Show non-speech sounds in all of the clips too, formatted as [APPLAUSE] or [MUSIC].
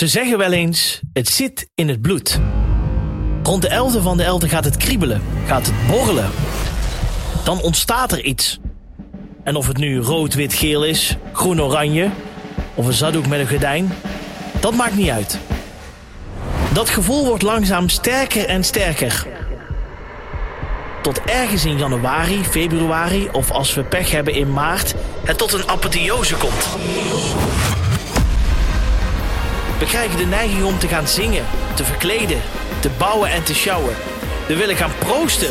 Ze zeggen wel eens, het zit in het bloed. Rond de 11e van de 11 gaat het kriebelen, gaat het borrelen. Dan ontstaat er iets. En of het nu rood, wit, geel is, groen, oranje... of een zaddoek met een gordijn, dat maakt niet uit. Dat gevoel wordt langzaam sterker en sterker. Tot ergens in januari, februari of als we pech hebben in maart... het tot een apotheose komt. We krijgen de neiging om te gaan zingen, te verkleden, te bouwen en te sjouwen. We willen gaan proosten.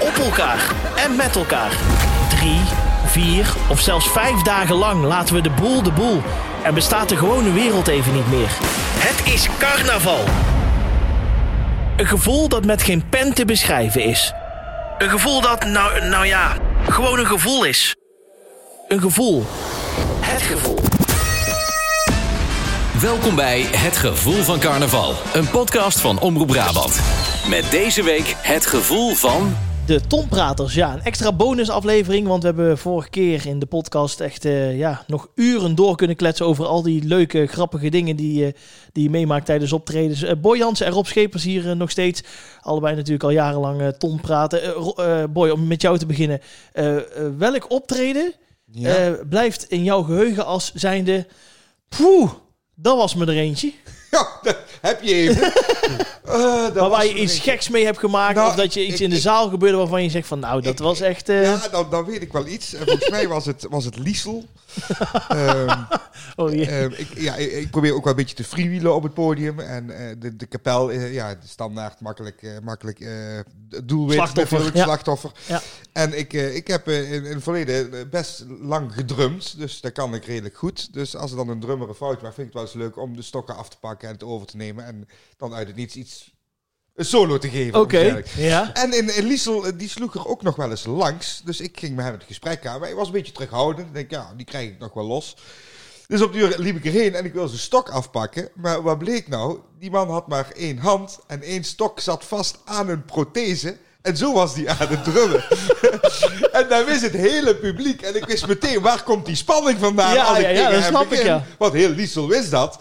Op elkaar en met elkaar. Drie, vier of zelfs vijf dagen lang laten we de boel de boel. En bestaat de gewone wereld even niet meer. Het is carnaval. Een gevoel dat met geen pen te beschrijven is. Een gevoel dat, nou, nou ja, gewoon een gevoel is. Een gevoel. Het gevoel. Welkom bij Het Gevoel van Carnaval, een podcast van Omroep Brabant. Met deze week het gevoel van. De Tompraters, ja, een extra bonusaflevering. Want we hebben vorige keer in de podcast echt eh, ja, nog uren door kunnen kletsen over al die leuke, grappige dingen die, uh, die je meemaakt tijdens optredens. Uh, Boy Jansen en Rob Schepers hier nog steeds. Allebei natuurlijk al jarenlang Tom praten. Boy, om met jou te beginnen. welk optreden ja. blijft in jouw geheugen als zijnde... Poeh, dat was me er eentje. [LAUGHS] Ja, dat heb je even. [LAUGHS] uh, maar waar je iets geks mee hebt gemaakt. Nou, of dat je iets in de zaal gebeurde waarvan je zegt van nou, dat was echt... Uh... Ja, dan, dan weet ik wel iets. En volgens mij was het, was het Liesel. um, [LAUGHS] [LAUGHS] oh, yeah. um, ik, ja, ik probeer ook wel een beetje te freewheelen op het podium. En uh, de, de kapel, uh, ja, de standaard makkelijk, uh, makkelijk doelwit. Slachtoffer. Ja. slachtoffer. Ja. En ik, ik heb in, in het verleden best lang gedrumd. Dus dat kan ik redelijk goed. Dus als er dan een drummer een fout maakt, vind ik het wel eens leuk om de stokken af te pakken en het over te nemen. En dan uit het niets iets een solo te geven. Oké. Okay, ja. En in, in Liesel, die sloeg er ook nog wel eens langs. Dus ik ging met hem het gesprek aan. Maar hij was een beetje terughoudend. Ik denk, ja, die krijg ik nog wel los. Dus op die uur liep ik erheen en ik wil zijn stok afpakken. Maar wat bleek nou? Die man had maar één hand en één stok zat vast aan een prothese. En zo was die aan het drummen. [LAUGHS] en dan wist het hele publiek. En ik wist meteen, waar komt die spanning vandaan? Ja, als ik ja, ja, dat snap begin. ik, ja. Want heel Liesel wist dat.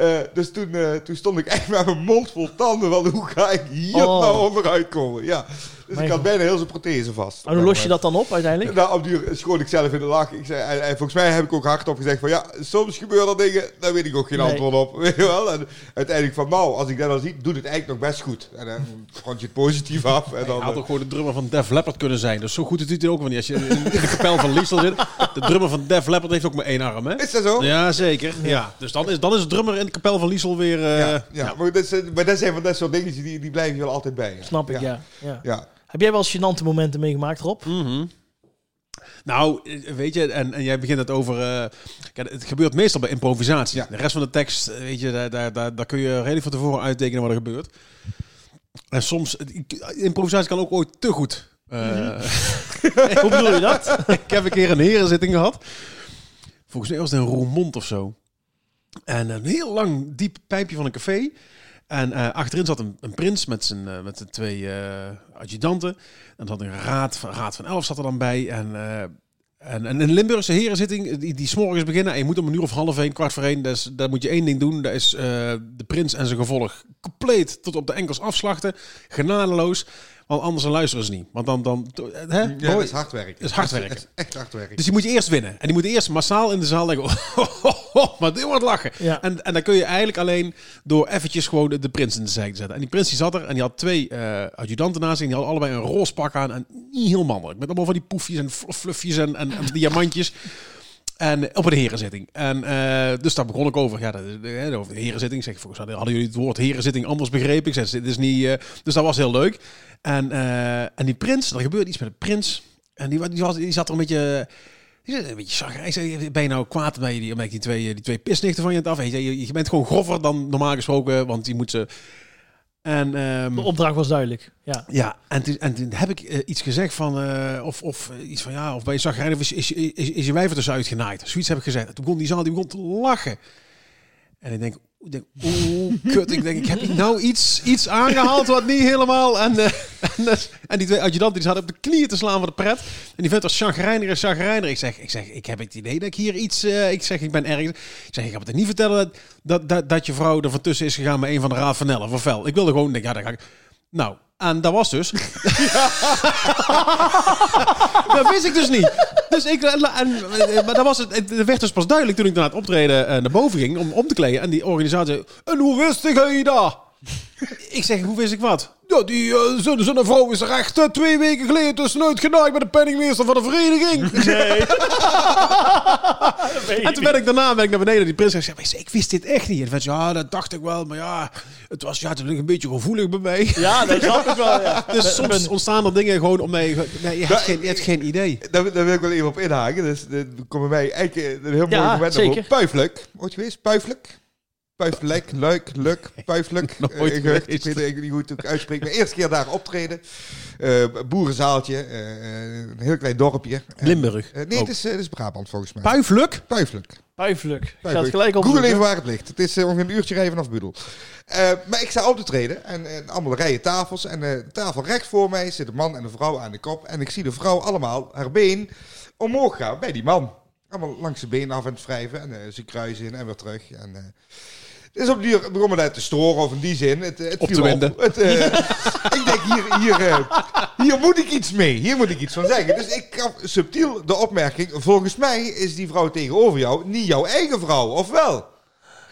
Uh, dus toen, uh, toen stond ik echt met mijn mond vol tanden. Van hoe ga ik hier oh. nou onderuit komen? Ja. Dus ik had bijna heel zijn prothese vast. En hoe los je dat dan op uiteindelijk? Nou, op duur schoon ik zelf in de lach. Ik zei, en, en, volgens mij heb ik ook hardop gezegd van ja, soms gebeuren er dingen, daar weet ik ook geen nee. antwoord op. [LAUGHS] Weet je wel? En uiteindelijk van nou, als ik dat dan zie, doet het eigenlijk nog best goed. En dan rond je het positief af. En dan, had ook gewoon de drummer van Def Leppard kunnen zijn. Dus zo goed is het ook niet. Als je in de kapel van Liesel zit, de drummer van Def Leppard heeft ook maar één arm. Hè? Is dat zo? Ja, zeker. Ja. Dus dan is, dan is de drummer in de kapel van Liesel weer... Uh, ja, ja. Maar, dat, maar dat zijn van dat soort dingen die, die blijven je wel altijd bij. Snap ik, ja. ja. ja. Heb jij wel gênante momenten meegemaakt, Rob? Mm -hmm. Nou, weet je, en, en jij begint het over. Uh, kijk, het gebeurt meestal bij improvisatie. Ja. De rest van de tekst, weet je, daar, daar, daar, daar kun je redelijk van tevoren uittekenen wat er gebeurt. En soms, improvisatie kan ook ooit te goed. Uh, mm -hmm. Hoe bedoel je dat? [LAUGHS] ik heb een keer een herenzitting gehad. Volgens mij was het een Roermond of zo. En een heel lang diep pijpje van een café. En uh, achterin zat een, een prins met zijn, uh, met twee uh, adjudanten. En had een raad van, raad van elf zat er dan bij. En, en, en een Limburgse herenzitting, die, die s'morgens beginnen. En je moet om een uur of half één, kwart voor één. Dus, daar moet je één ding doen. Dat is de prins en zijn gevolg compleet tot op de enkels afslachten. Genadeloos. Want anders dan luisteren ze niet. Want dan... dan hè? Ja, is hard werken. Is hard werken. echt hard werken. Dus die moet je eerst winnen. En die moet eerst massaal in de zaal denken... Oh, oh, oh, maar dit wordt lachen. Ja. En, en dan kun je eigenlijk alleen door eventjes gewoon de, de prins in de zijk te zetten. En die prins die zat er en die had twee uh, adjudanten naast zich. En die hadden allebei een roze pak aan. En niet heel mannelijk. Met allemaal van die poefjes en fluffjes en, en, en diamantjes. En op een herenzitting. En uh, dus daar begon ik over. Ja, uh, over de herenzitting. Zeg, volgens hadden jullie het woord herenzitting anders begrepen. Ik zei, dit is niet. Dus dat was heel leuk. En, en die prins, er gebeurde iets met de prins. En die, was, die zat er een beetje. Die een beetje zag. Ik zei, ben je nou kwaad bij die, die twee, die twee pisnichten van je het af? Je, je bent gewoon grover dan normaal gesproken, want die moet ze. En, um, de opdracht was duidelijk. Ja, ja en, toen, en toen heb ik uh, iets gezegd van, uh, of, of iets van ja, of bij je zag of is, is, is, is je wijf er tussenuit genaaid. Zoiets heb ik gezegd. Toen begon die zaal die begon te lachen. En ik denk, ik denk, oeh, kut. Ik denk, ik heb nou iets, iets aangehaald wat niet helemaal. En, uh, Dus- en die twee adjudanten die zaten op de knieën te slaan voor de pret. En die vent was chagrijner en chagrijner. Ik zeg, ik zeg, ik heb het idee dat ik hier iets... eh, ik zeg, ik ben ergens... Ik zeg, ik ga het niet vertellen dat, dat, dat, je vrouw er van tussen is gegaan met een van de Raad van Nellen. Of fel. Ik wilde gewoon... denk, Ja, daar ga ik... Nou, en dat was dus. [LAUGHS] dat wist ik dus niet. Dus ik, en, maar dat was het, het werd dus pas duidelijk toen ik naar het optreden eh, naar boven ging om om te kleden. En die organisatie en hoe wist ik dat? Ik zeg, hoe wist ik wat? Ja, die uh, zo'n vrouw is er echt eh, twee weken geleden tussenuit genaaid bij de penningmeester van de vereniging. [LAUGHS] [LAUGHS] En toen ben ik daarna ben ik naar beneden. Die prins zei, "Maar ik wist dit echt niet. En toen zei, ja, dat dacht ik wel. Maar ja, het was ja, het ligt een beetje gevoelig bij mij. Ja, dat snap ik wel. Ja. [LAUGHS] Dus soms ontstaan er dingen gewoon om nee, nee je, hebt geen, je hebt geen idee. Daar, daar wil ik wel even op inhaken. Dus er komen wij eigenlijk een heel mooi Ja, moment over. Puiflijk. Ooit geweest? Puiflijk? Puiflek, leuk, luk, puiflijk. [LAUGHS] Nooit Eh, ik weet niet hoe ik het uitspreek. Mijn eerste keer daar optreden. Eh, boerenzaaltje. eh, een heel klein dorpje. En- Limburg. Nee, Oh. het, is, het is Brabant volgens mij. Puifluk? Puiflijk. Puifelijk. Ik ga het gelijk op. Google even waar het ligt. Het is ongeveer een uurtje rijden vanaf Budel. Eh, maar ik sta op te treden en allemaal rijen tafels. En eh, de tafel recht voor mij zit een man en een vrouw aan de kop. En ik zie de vrouw allemaal haar been omhoog gaan bij die man. Allemaal langs de been af aan het wrijven. En ze kruisen in en weer terug. En, eh, dus op die duur begon me dat te storen, of in die zin. Het, eh, het Op te winden. Het, eh, [LAUGHS] ik denk, hier, hier, eh, hier moet ik iets mee. Hier moet ik iets van zeggen. Dus ik gaf subtiel de opmerking... Volgens mij is die vrouw tegenover jou niet jouw eigen vrouw, of wel?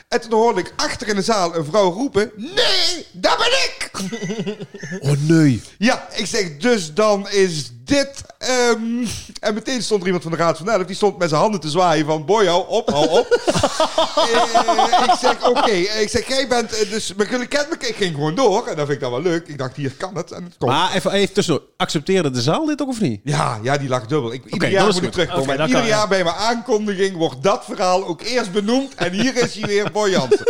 En toen hoorde ik achter in de zaal een vrouw roepen... Nee, dat ben ik! [LAUGHS] Oh nee. Ja, ik zeg, dus dan is dit... ehm, en meteen stond er iemand van de Raad van Elf... die stond met zijn handen te zwaaien van... Boy, hou op, hou op. [LAUGHS] Eh, ik zeg, oké. Ik zeg, jij bent... eh, dus, maar jullie kennen me. Ik ging gewoon door. En dat vind ik dan wel leuk. Ik dacht, hier kan het. En het komt. Maar even, even tussendoor. Accepteerde de zaal dit ook of niet? Ja, ja, die lag dubbel. Ik, ieder dat jaar moet ik terugkomen. Dat ieder kan, jaar bij mijn aankondiging wordt dat verhaal ook eerst benoemd. En hier is hij weer, Boy Jansen.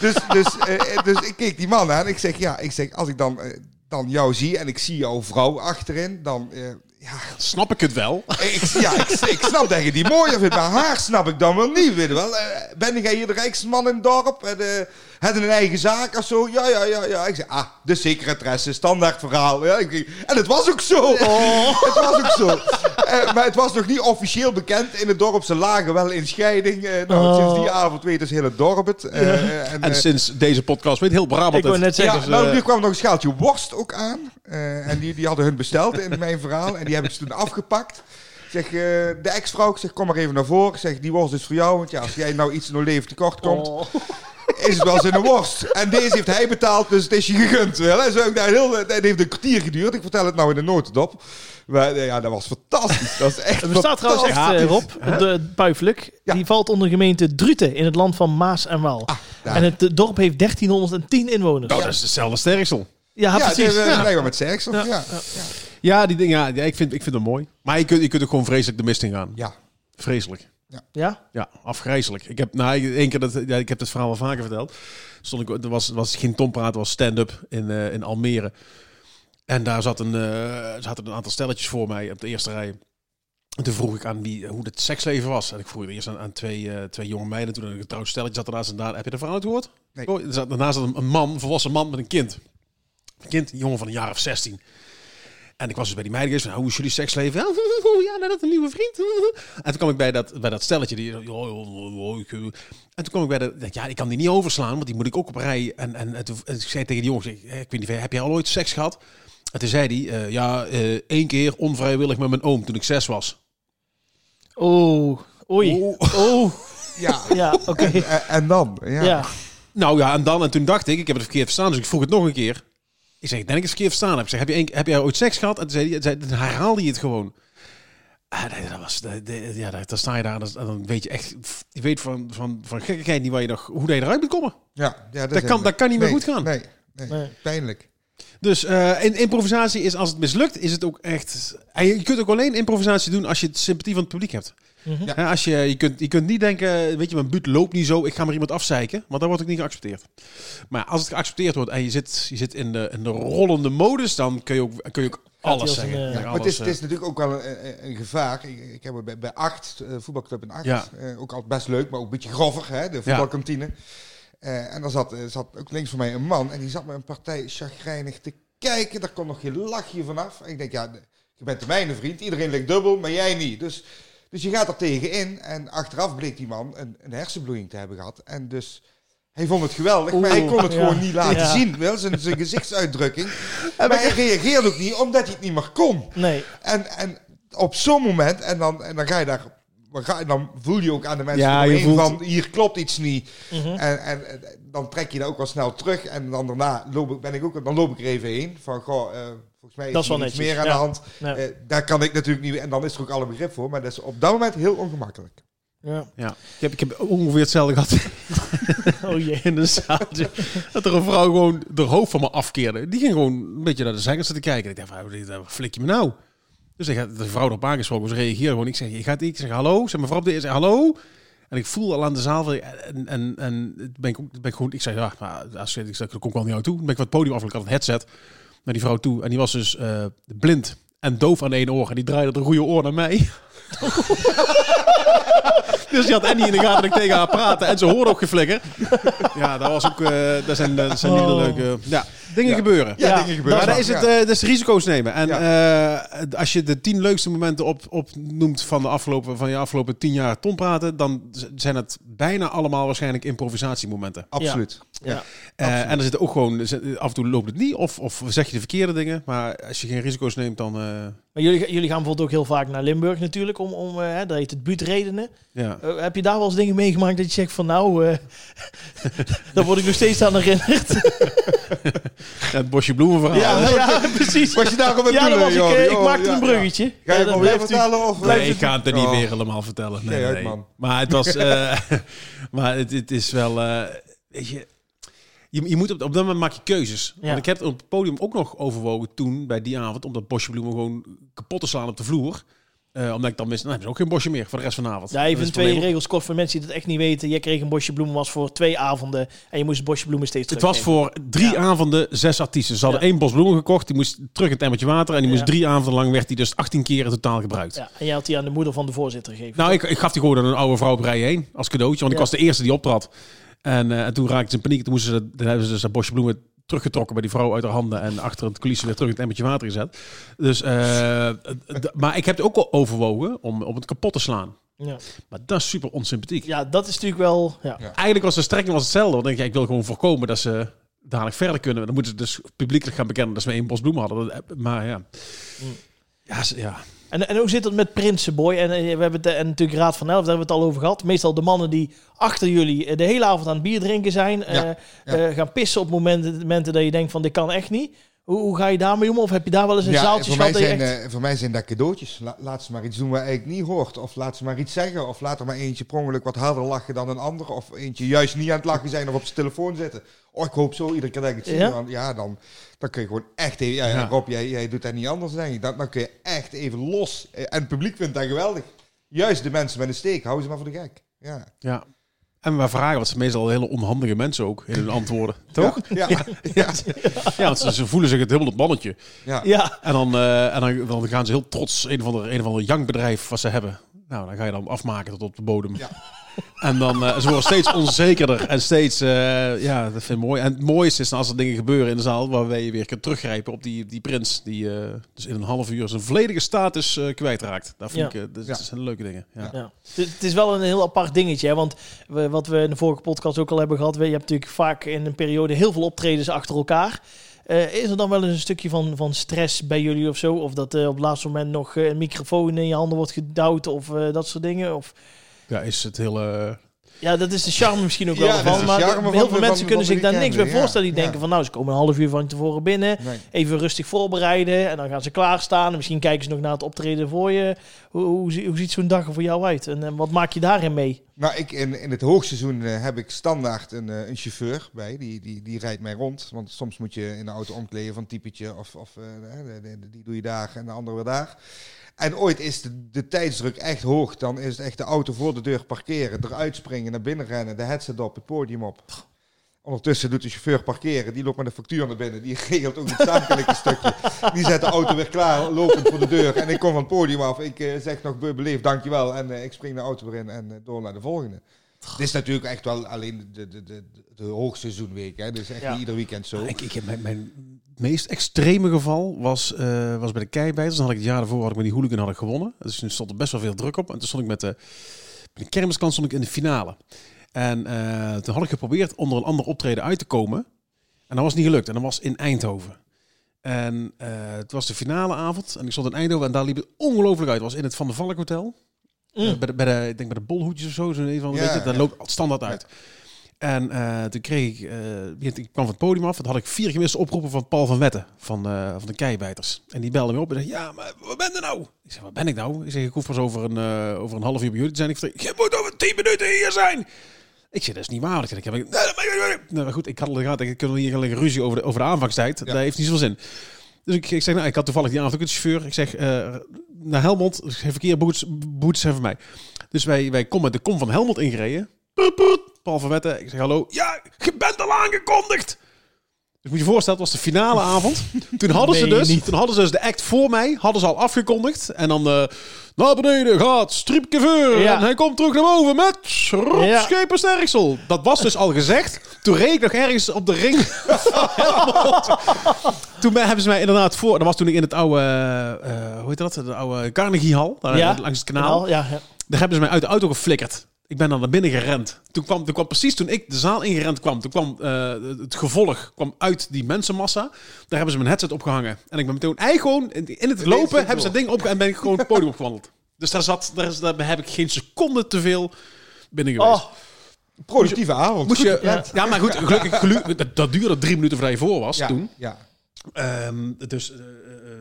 Dus, dus, eh, dus ik keek die man aan. Ik zeg, ja, ik zeg, als ik dan, eh, dan jou zie en ik zie jouw vrouw achterin, dan... eh, ja, Snap ik het wel. ik, ja ik, ik snap dat je die mooier vindt, maar haar snap ik dan wel niet, weet je wel. Eh, ben jij hier de rijkste man in het dorp? En, had een eigen zaak of zo? Ja, ja, ja, ja. Ik zeg, ah, de secretaresse, standaard verhaal. Ja, ik, en het was ook zo. [LAUGHS] Het was ook zo. Eh, maar het was nog niet officieel bekend in het dorp. Ze lagen wel in scheiding. Eh, nou, Oh. Sinds die avond weet dus heel het dorp het. Eh, en, En sinds deze podcast weet heel Brabant Ik het. net zeggen. ja, nou, nu kwam nog een schaaltje worst ook aan. Eh, en die, die hadden hun besteld in mijn verhaal. En die hebben ze toen afgepakt. Ik Zeg, eh, de ex-vrouw, ik zeg, kom maar even naar voren. Ik zeg, die worst is voor jou. Want ja, als jij nou iets in jouw leven tekort komt, Oh. Is het wel zijn worst. En deze heeft hij betaald, dus het is je gegund. Wel. En zo heb ik daar heel, het heeft een kwartier geduurd. Ik vertel het nou in de notendop. Maar eh, ja, dat was fantastisch. Dat is echt Er bestaat trouwens echt, eh, Rob, op de Puiflijk. Ja. Die valt onder gemeente Druten in het land van Maas en Waal. daar. en het eh, dorp heeft 1310 inwoners. Nou, dat is hetzelfde sterksel. Ja, Ja, precies. Ja. met seks. Ja. Ja. Ja. Ja, die dingen, ja, ik, vind, ik vind het mooi. Maar je kunt, je kunt ook gewoon vreselijk de mist in gaan. ja. Vreselijk. Ja? Ja, afgrijzelijk. Ik heb, nou, ik- één keer dat, ja, ik heb het verhaal wel vaker verteld. Stond ik, er was, was geen Tom praten, was stand-up in, eh, in Almere. En daar zat een, eh, zaten een aantal stelletjes voor mij op de eerste rij. En toen vroeg ik aan wie, hoe het seksleven was. En ik vroeg eerst aan, aan twee, eh, twee jonge meiden. Toen een getrouwd stelletje zat ernaast. En daar, heb je de verhaal gehoord? Nee. Oh, zat, daarnaast zat een, een man, een volwassen man met een kind. Een kind, een jongen van een jaar of 16. En ik was dus bij die meiden geweest van, hoe is jullie seksleven? Ja, [LAUGHS] ja, nou, dat een nieuwe vriend. [LAUGHS] En toen kwam ik bij dat, bij dat stelletje. Die, eh. en toen kwam ik bij dat, ja, ik kan die niet overslaan, want die moet ik ook op rij. En, en, en toen en ik zei tegen die jongens, ik, ik weet niet, heb jij al ooit seks gehad? En toen zei hij, eh, ja, eh, één keer onvrijwillig met mijn oom toen ik zes was. Oh, oei. Oh, [LAUGHS] ja. ja, oké. En, en dan? Ja. Ja. Nou ja, en dan, en toen dacht ik, ik heb het verkeerd verstaan, dus ik vroeg het nog een keer. Ik zeg, ik denk ik het verkeerd verstaan heb. Ik zeg, heb, je een, heb jij ooit seks gehad? En toen zei hij, zei, dan herhaalde hij het gewoon. Ah, nee, dat was, de- ja, dan sta je daar en dan, weet je echt, je weet van, van, van gekkigheid niet waar je nog, hoe je eruit moet komen. Ja, ja, Dat kan- dat kan niet meer Nee, goed gaan. Nee, nee. Nee. pijnlijk. Dus eh, in, improvisatie is, als het mislukt, is het ook echt... En je kunt ook alleen improvisatie doen als je het sympathie van het publiek hebt. Mhm. Ja. Als je, je, kunt, je kunt niet denken, weet je, mijn buurt loopt niet zo, ik ga maar iemand afzeiken. Want dan wordt het niet geaccepteerd. Maar als het geaccepteerd wordt en je zit, je zit in, de, in de rollende modus, dan kun je ook, kun je ook alles een, zeggen. eh, Ja, Ja, maar alles, het is, het eh, is natuurlijk ook wel een, een, gevaar. Ik, ik heb het bij, bij acht, eh, voetbalclub in acht, Ja. eh, ook altijd best leuk, maar ook een beetje grover, hè, de voetbalkantine. Eh, en dan zat, eh, zat ook links van mij een man en die zat met een partij chagrijnig te kijken, daar komt nog geen lachje vanaf. En ik denk, ja, je bent de mijne vriend, iedereen ligt dubbel, maar jij niet. Dus, dus je gaat er tegenin en achteraf bleek die man een, een hersenbloeding te hebben gehad. En dus... Hij vond het geweldig, maar hij kon het ja. gewoon niet laten Ja. zien. Wel, zijn, zijn gezichtsuitdrukking. [LAUGHS] Maar hij reageerde ook niet, omdat hij het niet meer kon. Nee. En, en op zo'n moment, en dan, en dan ga je daar, dan voel je ook aan de mensen Ja, ja, je voelt- van hier klopt iets niet. Mhm. En, en, en dan trek je dat ook wel snel terug. En dan daarna loop ik, ben ik ook, dan loop ik er even heen. Van goh, eh, volgens mij is, Dat is wel hier iets meer aan ja. de hand. Ja. Eh, daar kan ik natuurlijk niet. En dan is er ook alle begrip voor. Maar dat is op dat moment heel ongemakkelijk. Ja. Ja. Ik, heb, ik heb ongeveer hetzelfde gehad [LAUGHS] Oh jee. in een zaaltje. Dat er een vrouw gewoon de hoofd van me afkeerde. Die ging gewoon een beetje naar de zangers zitten kijken. Ik dacht, van, wat flik je me nou? Dus ik had de vrouw erop aangesproken. Ze reageerde gewoon. Ik zeg, je gaat ik zeg hallo. Zeg mevrouw op de zeg hallo. En ik voel al aan de zaal. van- En, en, en ben ik, ben ik gewoon, ik zeg, ja, maar als je, ik zeg, dan kom ik wel naar jou toe. Dan ben ik van het podium af. Ik had een headset naar die vrouw toe. En die was dus eh, blind en doof aan één oor. En die draaide het goede oor naar mij. [LAUGHS] dus die had Annie in de gaten dat ik tegen haar praatte. En ze hoorde ook geflikker. Ja, dat was ook, eh dat zijn, dat zijn hele Oh. leuke, ja, dingen Ja. gebeuren. Ja, Ja, dingen gebeuren. Maar dat is het, eh, is risico's nemen. En eh, als je de tien leukste momenten op, opnoemt van, de afgelopen, van je afgelopen tien jaar Tom praten, dan zijn het bijna allemaal waarschijnlijk improvisatiemomenten. Absoluut. Ja. Eh, en er zit ook gewoon, af en toe loopt het niet, of, of zeg je de verkeerde dingen. Maar als je geen risico's neemt, dan. eh, Maar jullie, jullie gaan bijvoorbeeld ook heel vaak naar Limburg natuurlijk, om, om hè, dat heet het buurtredenen. ja. Heb je daar wel eens dingen meegemaakt dat je zegt van nou, eh [LAUGHS] daar word ik nog steeds aan herinnerd? [LAUGHS] Ja, het bosje bloemen verhaal. Ja, [LAUGHS] ja, precies. Was je daarop aan Ja, het dat doen, was ik. joh? eh, ik maakte ja, een bruggetje. Ga je Ja, het nog weer u- vertellen? Of Nee, ik ga het er niet Oh. weer helemaal vertellen. Nee, nee. man. Maar het was. [LAUGHS] eh, maar het, het is wel. eh, weet je. Je, je moet op, op dat moment maak je keuzes. Ja. Want ik heb het op het podium ook nog overwogen toen bij die avond om dat bosje bloemen gewoon kapot te slaan op de vloer. Eh, omdat ik dan wist, nou hebben ze ook geen bosje meer voor de rest van de avond. Ja, Dat even twee regels kort voor mensen die het echt niet weten. Je kreeg een bosje bloemen was voor twee avonden en je moest het bosje bloemen steeds Het was voor drie Ja. avonden zes artiesten. Ze hadden Ja. één bos bloemen gekocht. Die moest terug in het emmertje water. En die moest Ja. drie avonden lang werd die dus 18 keer in totaal gebruikt. Ja, en jij had die aan de moeder van de voorzitter gegeven. Nou, ik, ik gaf die gewoon aan een oude vrouw op rij heen als cadeautje. Want ik was de eerste die optrad. En, eh, en toen raakte ze in paniek. Toen, moesten ze, dan hebben ze dus dat bosje bloemen teruggetrokken bij die vrouw uit haar handen. En achter het coulissen weer terug in het emmertje water gezet. Dus, eh, maar ik heb het ook al overwogen om, om het kapot te slaan. ja. Maar dat is super onsympathiek. ja, dat is natuurlijk wel... Ja. Eigenlijk was de strekking was hetzelfde. Want ik, denk, ja, ik wil gewoon voorkomen dat ze dadelijk verder kunnen. Dan moeten ze dus publiekelijk gaan bekennen dat ze maar één bos bloemen hadden. Maar ja. Ja, ze- ja. En, en hoe zit het met Prinsenboy? En eh, we hebben het eh, en natuurlijk Raad van Elf, daar hebben we het al over gehad. Meestal de mannen die achter jullie eh, de hele avond aan het bier drinken zijn. Ja, gaan pissen op momenten, momenten dat je denkt van dit kan echt niet. Hoe, hoe ga je daarmee om? Of heb je daar wel eens een Ja, zaaltje voor mij, zijn, echt... eh, voor mij zijn dat cadeautjes. La- laat ze maar iets doen waar eigenlijk niet hoort. Of laat ze maar iets zeggen. Of laat er maar eentje per wat harder lachen dan een ander. Of eentje juist niet aan het lachen zijn of op zijn telefoon zitten. Oh, ik hoop zo iedere keer dat ik het zie. Ja? Want ja, dan, dan kun je gewoon echt even... Ja. Rob, jij, jij doet dat niet anders, denk ik. Dan, dan kun je echt even los. En het publiek vindt dat geweldig. Juist de mensen met een steek. Hou ze maar voor de gek. Ja. ja. En we vragen, wat ze meestal hele onhandige mensen ook in hun antwoorden. Toch? Ja. Ja. Ja. Ja, want ze, ze voelen zich het helemaal het mannetje. ja. Ja, En dan, eh, en dan, dan gaan ze heel trots een of ander, een of ander jankbedrijf wat ze hebben. Nou, dan ga je dan afmaken tot op de bodem. Ja. En dan uh, ze worden steeds onzekerder en steeds, uh, ja, dat vind ik mooi. En het mooiste is als er dingen gebeuren in de zaal waarbij je weer kunt teruggrijpen op die, die prins die uh, dus in een half uur zijn volledige status uh, kwijtraakt. Dat vind ja. ik, dat, zijn leuke dingen. Ja. Ja. Het, het is wel een heel apart dingetje, hè? want we, wat we in de vorige podcast ook al hebben gehad, je hebt natuurlijk vaak in een periode heel veel optredens achter elkaar. Uh, is er dan wel eens een stukje van, van stress bij jullie of zo? Of dat uh, op het laatste moment nog uh, een microfoon in je handen wordt gedouwd of uh, dat soort dingen? Of... Ja, is het hele... Ja, dat is de charme misschien ook wel Ja, van. Maar heel veel mensen van- kunnen van zich daar niks bij voorstellen. Die ja. denken van nou, ze komen een half uur van tevoren binnen. Nee. Even rustig voorbereiden. En dan gaan ze klaarstaan. En misschien kijken ze nog naar het optreden voor je. Hoe, hoe, hoe ziet zo'n dag er voor jou uit? En, eh, wat maak je daarin mee? Nou, ik, in, in het hoogseizoen eh, heb ik standaard een, eh, een chauffeur bij. Die, die, die rijdt mij rond. Want soms moet je in de auto omkleden van typetje. Of, of eh, die doe je daar en de andere weer daar. En ooit is de, de tijdsdruk echt hoog. Dan is het echt de auto voor de deur parkeren. Eruit springen, naar binnen rennen. De headset op, het podium op. Ondertussen doet de chauffeur parkeren. Die loopt met de factuur naar binnen. Die regelt ook het zakelijke [LAUGHS] stukje. Die zet de auto weer klaar, lopend voor de deur. En ik kom van het podium af. Ik eh, zeg nog be- beleefd dankjewel. En eh, ik spring de auto weer in en eh, door naar de volgende. Dit is natuurlijk echt wel alleen de, de, de, de hoogseizoenweek. Hè. Is echt Ja. niet ieder weekend zo. Ik, ik heb mijn, mijn meest extreme geval was, eh, was bij de keibijters. Dan had ik het jaar daarvoor had ik met die hooligan had ik gewonnen. Dus toen stond er best wel veel druk op. En toen stond ik met de, met de kermiskant stond ik in de finale. En eh, toen had ik geprobeerd onder een ander optreden uit te komen. En dat was niet gelukt. En dat was in Eindhoven. En eh, het was de finale avond. En ik stond in Eindhoven en daar liep het ongelooflijk uit. Het was in het Van der Valk Hotel. Mm. Eh, bij, de, bij de, ik denk bij de bolhoedjes of zo. zo een van, Ja, weet je, dat ja. loopt standaard uit. En eh, toen kreeg ik, eh, ik kwam van het podium af. Dat had ik vier gemiste oproepen van Paul van Wetten van, eh, van de keibijters. En die belde me op en zei, ja, maar wat ben je nou? Ik zeg, wat ben ik nou? Ik zeg, ik hoef pas over een, eh, over een half uur bij jullie te zijn. Ik zeg, je moet over tien minuten hier zijn. Ik zeg, dat is niet waar. Ik zeg, ik heb, nee, maar goed, ik had al gehad. Ik kunnen hier gelijk ruzie over de, over de aanvangstijd. Dat heeft niet zoveel zin. Dus ik, ik zeg, nou, ik had toevallig die avond ook een chauffeur. Ik zeg, eh, naar Helmond, geen verkeer, boetes, boetes zijn voor mij. Dus wij, wij komen de kom van Helmond ingereden. Paul van Wetten. Ik zeg, hallo. Ja, je bent al aangekondigd. Dus moet je voorstellen, het was de finale avond. [LAUGHS] Toen hadden ze dus, niet. toen hadden ze dus de act voor mij, hadden ze al afgekondigd. En dan eh, naar beneden gaat Striepkeveur. Ja. En hij komt terug naar boven met Rob Schepen-Sterksel. Dat was dus al gezegd. Toen reed ik nog ergens op de ring van [LAUGHS] Helmond. Toen ben- hebben ze mij inderdaad voor... Dat was toen ik in het oude, eh, hoe heet dat? De oude Carnegie Hall. Daar, langs het kanaal. Ja, ja. Daar hebben ze mij uit de auto geflikkerd. Ik ben dan naar binnen gerend. Toen kwam, toen kwam precies toen ik de zaal ingerend kwam, toen kwam eh, het gevolg kwam uit die mensenmassa. Daar hebben ze mijn headset opgehangen. En ik ben meteen eigenlijk gewoon in, in het lopen door. hebben ze dat ding opgehangen en ben ik gewoon het podium opgewandeld. Dus daar zat, daar, is, daar heb ik geen seconde te veel binnen geweest. Oh, Productieve avond. Moest je, ja. maar goed, gelukkig, gelu- [LAUGHS] dat, duurde drie minuten voordat je voor was Ja, toen. ja. Ehm, dus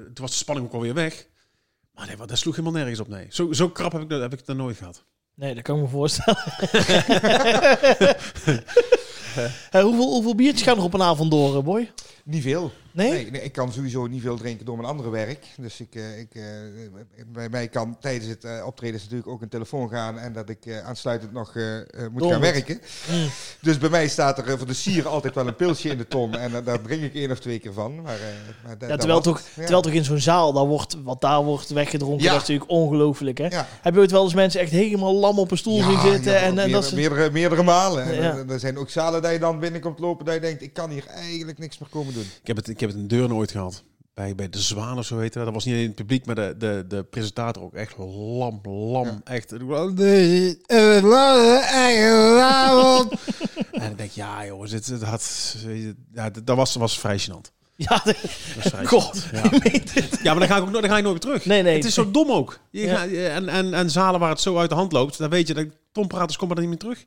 toen was de spanning ook alweer weg. Maar nee, wat- dat sloeg helemaal nergens op. Nee. Zo, zo krap heb ik, dat- heb ik het nooit gehad. Nee, dat kan ik me voorstellen. [LAUGHS] Eh, hoeveel, hoeveel biertjes gaan er op een avond door, eh, boy? Niet veel. Nee? Nee, nee, ik kan sowieso niet veel drinken door mijn andere werk. Dus ik, eh, ik, eh, bij mij kan tijdens het eh, optreden natuurlijk ook een telefoon gaan en dat ik aansluitend nog eh, eh, moet gaan werken. Mm. Dus bij mij staat er voor de sier altijd wel een pilsje in de ton en daar drink ik één of twee keer van. Maar, eh, maar dat- Ja, dat terwijl, toch, het. Ja. terwijl toch in zo'n zaal, daar wordt, wat daar wordt weggedronken, Ja. dat is natuurlijk ongelooflijk. Hè? Ja. Heb je ooit wel eens mensen echt helemaal lam op een stoel zien zitten? ja, en, en meerdere, dat meerdere, meerdere malen. Er zijn ook zalen dat je dan binnenkomt lopen dat je denkt, ik kan hier eigenlijk niks meer komen doen. Ik heb het, ik heb het in Deurne ooit gehad. Bij, bij de Zwaan of zo heette dat. Dat was niet in het publiek, maar de, de, de presentator ook echt lam, lam. Ja. Echt. En ik denk, ja jongens, dit, dit had, ja, dat dat was, was vrij gênant. Ja, Dat [LAUGHS] God, Ja. ja, maar dan ga ik ook nooit, dan ga je nooit weer terug. Nee, nee. Het is zo dom ook. Je Ja. gaat- en, en, en zalen waar het zo uit de hand loopt, dan weet je, dat tompraters komen er niet meer terug.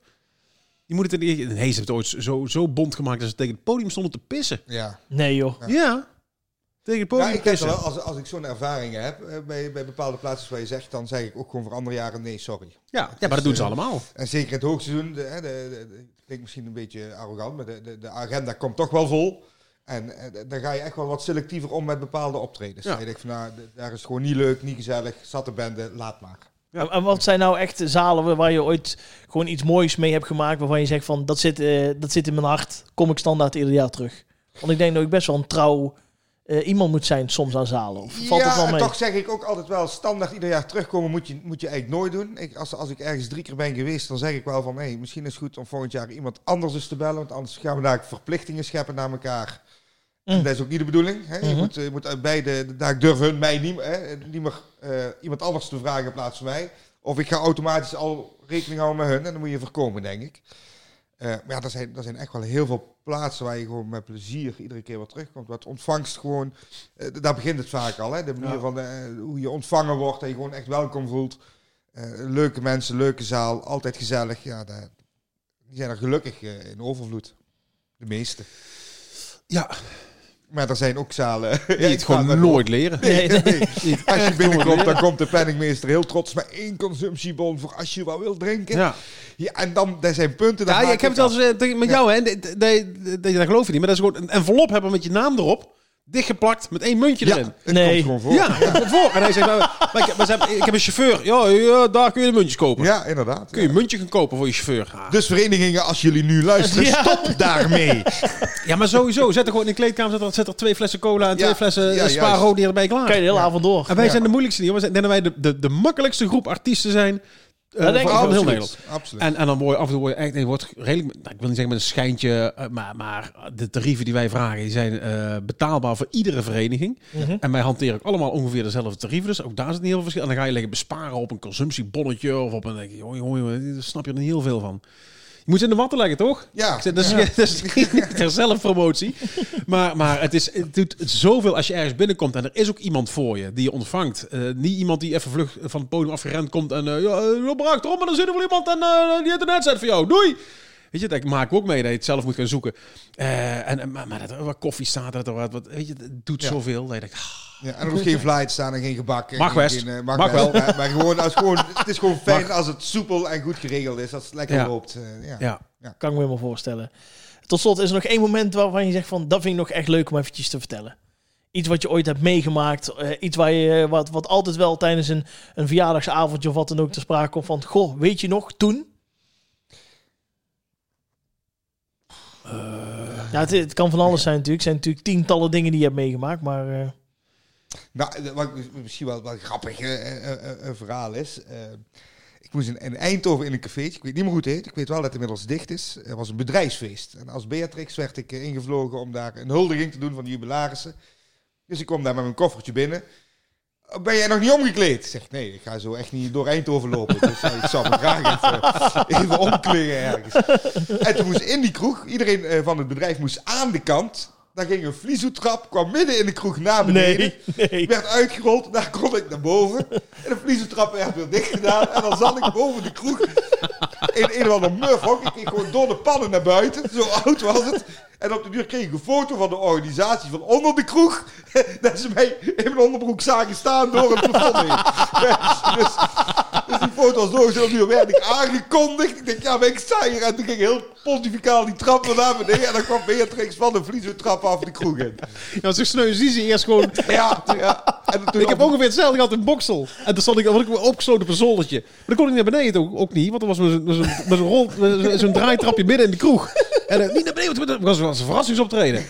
Je moet het in, nee, ze hebben het ooit zo, zo bond gemaakt dat ze tegen het podium stonden te pissen. Ja. Nee joh. Ja. Tegen het Ja, podium ik pissen. wel, als, als ik zo'n ervaring heb eh, bij, bij bepaalde plaatsen waar je zegt, dan zeg ik ook gewoon voor andere jaren nee, sorry. Ja, ja, maar dat doen ze allemaal. En zeker in het hoogseizoen, de, hè, de, de, de- ik denk misschien een beetje arrogant, maar de, de, de agenda komt toch wel vol. En eh, dan ga je echt wel wat selectiever om met bepaalde optredens. Ja. Je denkt van, nou, daar is het gewoon niet leuk, niet gezellig, zat de bende, laat maar. Ja. En, wat zijn nou echt zalen waar je ooit gewoon iets moois mee hebt gemaakt, waarvan je zegt van, dat zit, eh, dat zit in mijn hart, kom ik standaard ieder jaar terug? Want ik denk dat ik best wel een trouw eh, iemand moet zijn soms aan zalen. Of valt ja, het wel en mee? toch zeg ik ook altijd wel, standaard ieder jaar terugkomen moet je, moet je eigenlijk nooit doen. Ik, als, als ik ergens drie keer ben geweest, dan zeg ik wel van, hey, misschien is het goed om volgend jaar iemand anders eens te bellen, want anders gaan we daar verplichtingen scheppen naar elkaar. Mm. En dat is ook niet de bedoeling. Hè? Je, Mhm. moet, je moet beide, daar durven hun mij niet, hè, niet meer eh, iemand anders te vragen in plaats van mij. Of ik ga automatisch al rekening houden met hun en dan moet je voorkomen, denk ik. Eh, maar ja, er zijn, er zijn echt wel heel veel plaatsen waar je gewoon met plezier iedere keer weer terugkomt. Wat ontvangst gewoon, eh, daar begint het vaak al. Hè? De manier Ja. van eh, hoe je ontvangen wordt, dat je gewoon echt welkom voelt. Eh, leuke mensen, leuke zaal, altijd gezellig. Ja, daar- die zijn er gelukkig eh, in overvloed. De meeste. Ja, Maar er zijn ook zalen. [LAUGHS] die het gewoon nooit leren. Nee, Nee, nee. [LAUGHS] Als je binnenkomt, dan komt de penningmeester heel trots met één consumptiebon voor als je wat wil drinken. Ja. Ja, en dan, daar zijn punten. ja, haak ik heb het wel eens eh, met Ja. jou, hè. Dat geloof je niet. Maar dat is gewoon een envelop hebben met je naam erop. Dichtgeplakt met één muntje Ja, erin. het Nee. komt gewoon voor. Ja, komt voor. En hij zegt, nou, maar ik, maar ze hebben- ik heb een chauffeur. Ja, ja, daar kun je de muntjes kopen. Ja, inderdaad. Kun je Ja. een muntje gaan kopen voor je chauffeur. Dus verenigingen, als jullie nu luisteren, Ja. stop daarmee. Ja, maar sowieso. Zet er gewoon in de kleedkamer zet er, zet er twee flessen cola en twee Ja, flessen ja, ja, Spa juist. erbij klaar. kan je de hele Ja. avond door. En wij Ja. zijn de moeilijkste niet. zijn, ik denk dat wij de, de, de makkelijkste groep artiesten zijn Eh, Dat denk ik van heel absoluut, Nederland. absoluut. En, en dan word je af en toe word je echt, nee, wordt redelijk, nou, ik wil niet zeggen met een schijntje, eh, maar, maar de tarieven die wij vragen, die zijn eh, betaalbaar voor iedere vereniging. Mhm. En wij hanteren ook allemaal ongeveer dezelfde tarieven, dus ook daar zit niet heel veel verschil. En dan ga je liggen besparen op een consumptiebonnetje of op een, denk je, daar snap je er niet heel veel van. Moet in de watten leggen, toch? ja, Ik zeg, Dat is, dat is [LAUGHS] niet ter zelfpromotie. Maar, maar het, is, het doet zoveel als je ergens binnenkomt en er is ook iemand voor je die je ontvangt. Eh, niet iemand die even vlug van het podium afgerend komt en uh, ja, uh, braak erom, maar dan zit er wel iemand en uh, die heeft een headset voor jou. Doei! Weet je, dat maak ik ook mee dat je het zelf moet gaan zoeken. Uh, en, maar, maar dat er wat koffie staat, dat er wat, wat weet je, het doet Ja. zoveel. Dat je denkt, ah, Ja, en er hoeft geen flight staan en geen gebak. en Mag geen- best. geen, eh, mag, wel. Maar, maar gewoon, als gewoon, het is gewoon fijn Mag. als het soepel en goed geregeld is. Als het lekker Ja. loopt. eh, ja. ja. Kan ik me helemaal voorstellen. Tot slot is er nog één moment waarvan je zegt van... dat vind ik nog echt leuk om eventjes te vertellen. Iets wat je ooit hebt meegemaakt. eh, iets waar je, eh, wat, wat altijd wel tijdens een, een verjaardagsavondje of wat dan ook te sprake komt van... Goh, weet je nog, toen? Ja, het, kan van alles zijn natuurlijk. Het zijn natuurlijk tientallen dingen die je hebt meegemaakt. Maar eh, Nou, wat misschien wel, wel een grappig eh, eh, eh, verhaal is. ik moest in, in Eindhoven in een cafeetje. Ik weet niet meer hoe het heet. Ik weet wel dat het inmiddels dicht is. Er was een bedrijfsfeest. En als Beatrix werd ik ingevlogen om daar een huldiging te doen van de jubilarissen. Dus ik kwam daar met mijn koffertje binnen. "Oh, Ben jij nog niet omgekleed? Ik zeg, nee, ik ga zo echt niet door Eindhoven lopen. [LAUGHS] Dus eh, ik zou me graag even, even omkleden ergens. En toen moest in die kroeg, iedereen eh, van het bedrijf moest aan de kant. Daar ging een vliezoetrap, kwam midden in de kroeg naar beneden. nee, nee. werd uitgerold, daar kon ik naar boven. En de vliezentrap werd weer dicht gedaan. En dan zat ik boven de kroeg in een of ander murfhok. Ik ging gewoon door de pannen naar buiten. Zo oud was het. En op de duur kreeg ik een foto van de organisatie van onder de kroeg. [LAUGHS] Dat ze mij in mijn onderbroek zagen staan door het plafond heen. [LAUGHS] Dus, dus die foto was de duur werd ik aangekondigd. Ik denk, ja, maar ik sta hier. En toen ging heel pontificaal die trap naar beneden. En dan kwam Beatrix van de vliezentrap af de kroeg in. Ja, zo sneu zie ze eerst gewoon... [LAUGHS] Ja, ja. En toen Ik heb ongeveer hetzelfde gehad in Boksel. En toen stond ik, word ik opgesloten op een zoldertje. Maar dan kon ik niet naar beneden ook, ook niet. Want er was zo'n- zo'n draaitrapje midden in de kroeg. En eh, niet naar beneden, want het was, een verrassingsoptreden.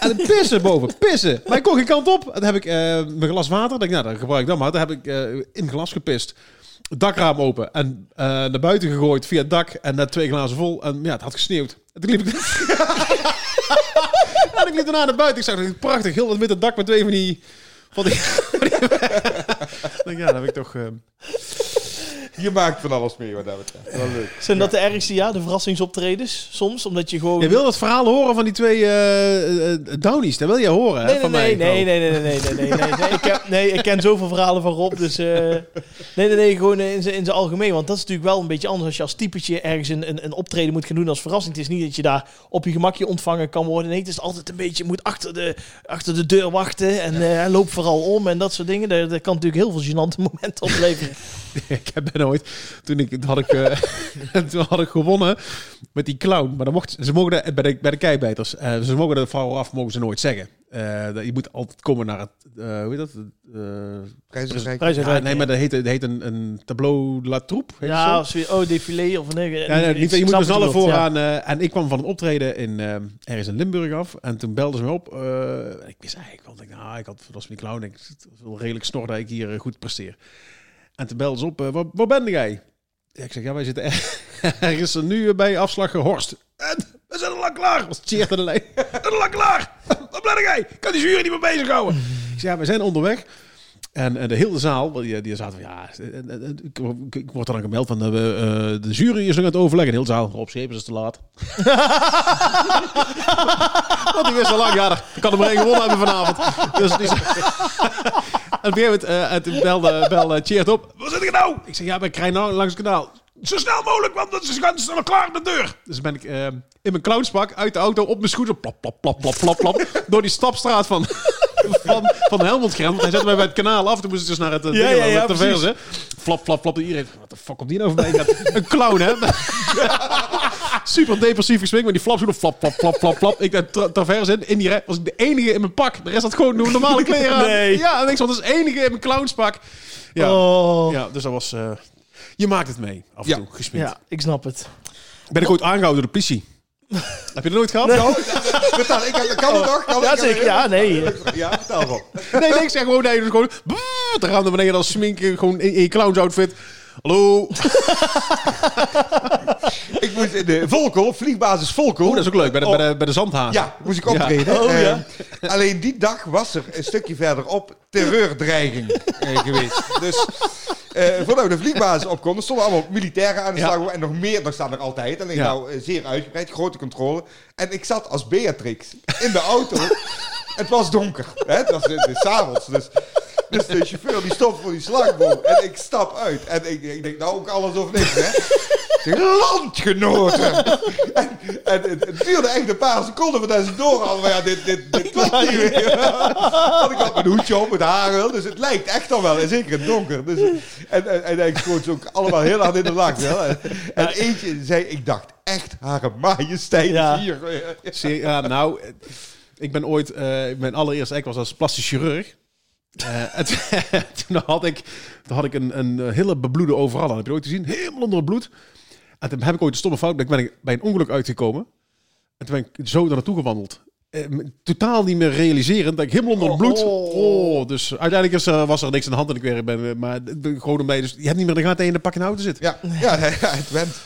En dan pissen boven, pissen. Maar ik kon kant op. En dan heb ik eh, mijn glas water. denk nou, dan gebruik ik dat maar. Dan heb ik eh, in het glas gepist. Het dakraam open en naar buiten gegooid via het dak. En net twee glazen vol. En ja, het had gesneeuwd. En toen liep ik... [LAUGHS] en ik liep daarna naar buiten. Ik zag dat prachtig, heel dat witte dak met twee van die... Van die, [LAUGHS] ja, dat heb ik toch je maakt van alles mee wat dat betreft. Zijn dat de ergste, ja, de verrassingsoptredens soms? Omdat je gewoon... Je wil het verhaal horen van die twee uh, Downies, dat wil je horen van mij. Nee, nee, nee, nee, nee, nee, nee, nee, Ik heb, nee, ik ken zoveel verhalen van Rob, dus... Nee, nee, nee, gewoon in zijn in algemeen. Want dat is natuurlijk wel een beetje anders als je als typetje ergens een, een, een optreden moet gaan doen als verrassing. Het is niet dat je daar op je gemakje ontvangen kan worden. Nee, het is altijd een beetje, je moet achter de, achter de deur wachten en uh, loop vooral om en dat soort dingen. Dat, kan natuurlijk heel veel gênante momenten opleveren. [LAUGHS] ik heb bijna ooit... Toen, ik, toen, had ik, eh, [LAUGHS] [LAUGHS] toen had ik gewonnen met die clown. Maar dan mocht, ze mogen de, bij, de, bij de keibijters... eh, ze mogen de vrouw af, mogen ze nooit zeggen. Eh, dat- je moet altijd komen naar het... eh, hoe heet dat? Prijzenrijk. Ja, nee, ja. maar dat heet, dat heet een, een tableau la troupe. heet het zo? Ja, als we, oh, défilé of nee. Ja, nee, niet, je moet dus wat alle ja. vooraan. eh, en ik kwam van een optreden in, ergens in Limburg af. En toen belden ze me op. eh, ik wist eigenlijk wel, ik, nou, ik had, dat was mijn clown. Ik het was wel redelijk snor dat ik hier goed presteer. En toen belden ze op, eh, waar, waar ben jij? Ja, ik zeg, ja, wij zitten er- [LAUGHS] ergens nu bij afslag Horst. En, we zijn al lang klaar. Was aan de. [LAUGHS] We zijn al lang klaar. Waar ben jij? Ik kan die jury niet meer bezighouden. Ik zeg, ja, we zijn onderweg. En de hele zaal, die, die zaten van ja, eh, eh, eh, ik, ik, ik word dan gemeld van eh, de jury is nog aan het overleggen. De hele zaal, Rob Schepers is te laat. [LAUGHS] Want die wist al lang, ja, dat kan er maar één gewonnen hebben vanavond. Dus die, [LAUGHS] en op een gegeven moment en toen belde, belde Tjeerd op. Waar zit ik nou? Ik zeg, ja, bij Krijn nou langs het kanaal. Zo snel mogelijk, want ze gaan snel klaar op de deur. Dus ben ik eh, in mijn clownspak uit de auto op mijn scooter. Plap, plap, plap, plap, plap, plap. door die stapstraat van, van, van de Helmondgrens. Want hij zette mij bij het kanaal af. Toen moest ik dus naar het uh, Ja, ja. Flap, flap, flap. Iedereen, wat de fuck komt die nou voorbij? Ik dacht, Een clown, hè? [LAUGHS] Super depressief gesminkt met die flapschoenen. Flap, flap, flap, flap, flap. Ik daar tra traverse in. In die rij was ik de enige in mijn pak. De rest had gewoon normale kleren aan. Nee. Ja, en ik zat als enige in mijn clownspak. Ja, Oh. ja dus dat was... eh, je maakt het mee, af en Ja. toe. Ja, ik snap het. Ben ik ooit aangehouden door de politie? [LAUGHS] Heb je dat nooit gehad? Oh, vertel, ik kan, kan het nog? Kan Ja, zeker. Ja, nee. Ja, vertel wel. Nee, nee, ik zeg gewoon, nee, dus gewoon... brrr, Dan gaan we beneden als sminken, gewoon in, in je clownsoutfit. Hallo. [LAUGHS] Ik moest in de Volkel, vliegbasis Volkel. Oh, dat is ook leuk. Bij de, Oh, bij de, bij de zandhazen. Ja, moest ik optreden. Oh, ja. Eh, alleen die dag was er een stukje verderop terreurdreiging eh, geweest. Dus eh, voordat we de vliegbasis opkomen, stonden allemaal militairen aan de Ja. slag. En nog meer, daar staan er altijd. Alleen nou eh, zeer uitgebreid, grote controle. En ik zat als Beatrix in de auto. [LAUGHS] het was donker. Hè? Het was het is 's avonds. Dus, dus de chauffeur die stopt voor die slagboom. En ik stap uit. En ik, ik denk, nou ook alles of niks, hè. [LAUGHS] Landgenoten! en, en het, het duurde echt een paar seconden voordat ze door hadden. Maar ja, dit, dit, dit [LAUGHS] klopt niet meer. [LAUGHS] Want ik had mijn hoedje op, het haar wel. Dus het lijkt echt al wel. En zeker in het donker. Dus, en, en, en ik schoot ze ook allemaal heel hard in de lak. Wel. En, en eentje zei, ik dacht echt, Hare Majesteit Ja. hier. Ja, nou, eh, ik ben ooit, eh, mijn allereerste act was als plastisch chirurg. Eh, en [LAUGHS] toen- had ik, toen had ik een, een hele bebloede overal aan. Heb je dat ooit gezien? Helemaal onder het bloed. En toen heb ik ooit een stomme fout. Ben ik bij een ongeluk uitgekomen. En toen ben ik zo daar naartoe gewandeld. Eh, totaal niet meer realiserend. Dat ik helemaal onder het bloed. Oh. Oh, dus uiteindelijk is, er- was er niks aan de hand en ik weer ben. eh, Maar het- gewoon omdat je dus je hebt niet meer de gaten in de pak in de auto zitten. Ja, [LAUGHS] ja, ja, het went.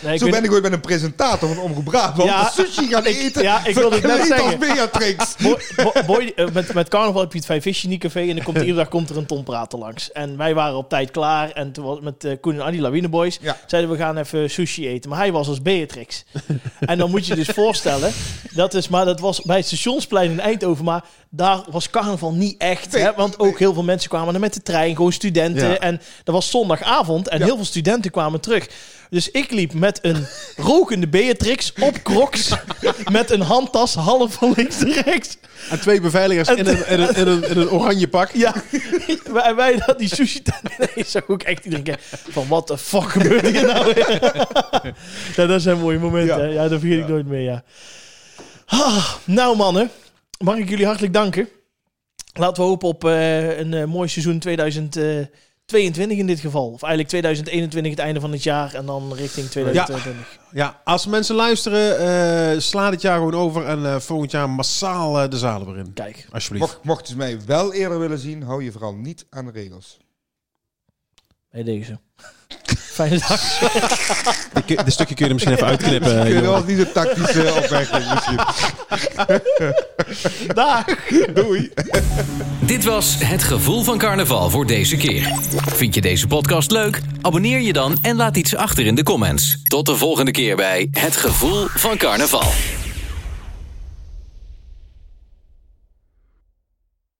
Nee, Zo ben ik ooit met een presentator van Omroep Brabant Ja, sushi gaan ik- eten. ja, ik wilde het net zeggen. Beatrix. [LAUGHS] Boy, Bo- Boy, eh, met, met carnaval heb je het Vijf Visje Café en dan komt er iedere dag komt er een Tom Prater langs. En wij waren op tijd klaar en toen was met eh, Koen en Adi Lawine Boys Ja. zeiden we gaan even sushi eten. Maar hij was als Beatrix. en dan moet je dus voorstellen, dat is, maar dat was bij het stationsplein in Eindhoven, maar daar was carnaval niet echt. Nee, hè, want ook heel veel mensen kwamen er met de trein, gewoon studenten. Ja. En dat was zondagavond en Ja. heel veel studenten kwamen terug. Dus ik liep met een [LAUGHS] rokende Beatrix op crocs met een handtas half van links naar rechts. En twee beveiligers in een, in een, in een, in een oranje pak. Ja, [LAUGHS] wij, wij dat die sushi tent [LAUGHS] ineens zag ook echt iedereen kijken van wat de fuck gebeurt hier nou weer? ja, dat zijn mooie momenten. Ja. Ja, ja dat vergeet ik nooit meer, ja. Ah, nou mannen, mag ik jullie hartelijk danken. Laten we hopen op eh, een eh, mooi seizoen 2022 in dit geval. Of eigenlijk 2021 het einde van het jaar en dan richting 2022. Ja, als mensen luisteren, eh, sla dit jaar gewoon over en eh, volgend jaar massaal eh, de zalen weer in. Kijk, Alsjeblieft. Mocht, mochten ze mij wel eerder willen zien, hou je vooral niet aan de regels. Bij deze. Fijne dag. Dit, dit stukje kun je er misschien even uitknippen. [LAUGHS] eh, Kun je wel niet een tactische opmerking misschien. [LAUGHS] Dag. Doei. Dit was Het Gevoel van Carnaval voor deze keer. Vind je deze podcast leuk? Abonneer je dan en laat iets achter in de comments. Tot de volgende keer bij Het Gevoel van Carnaval.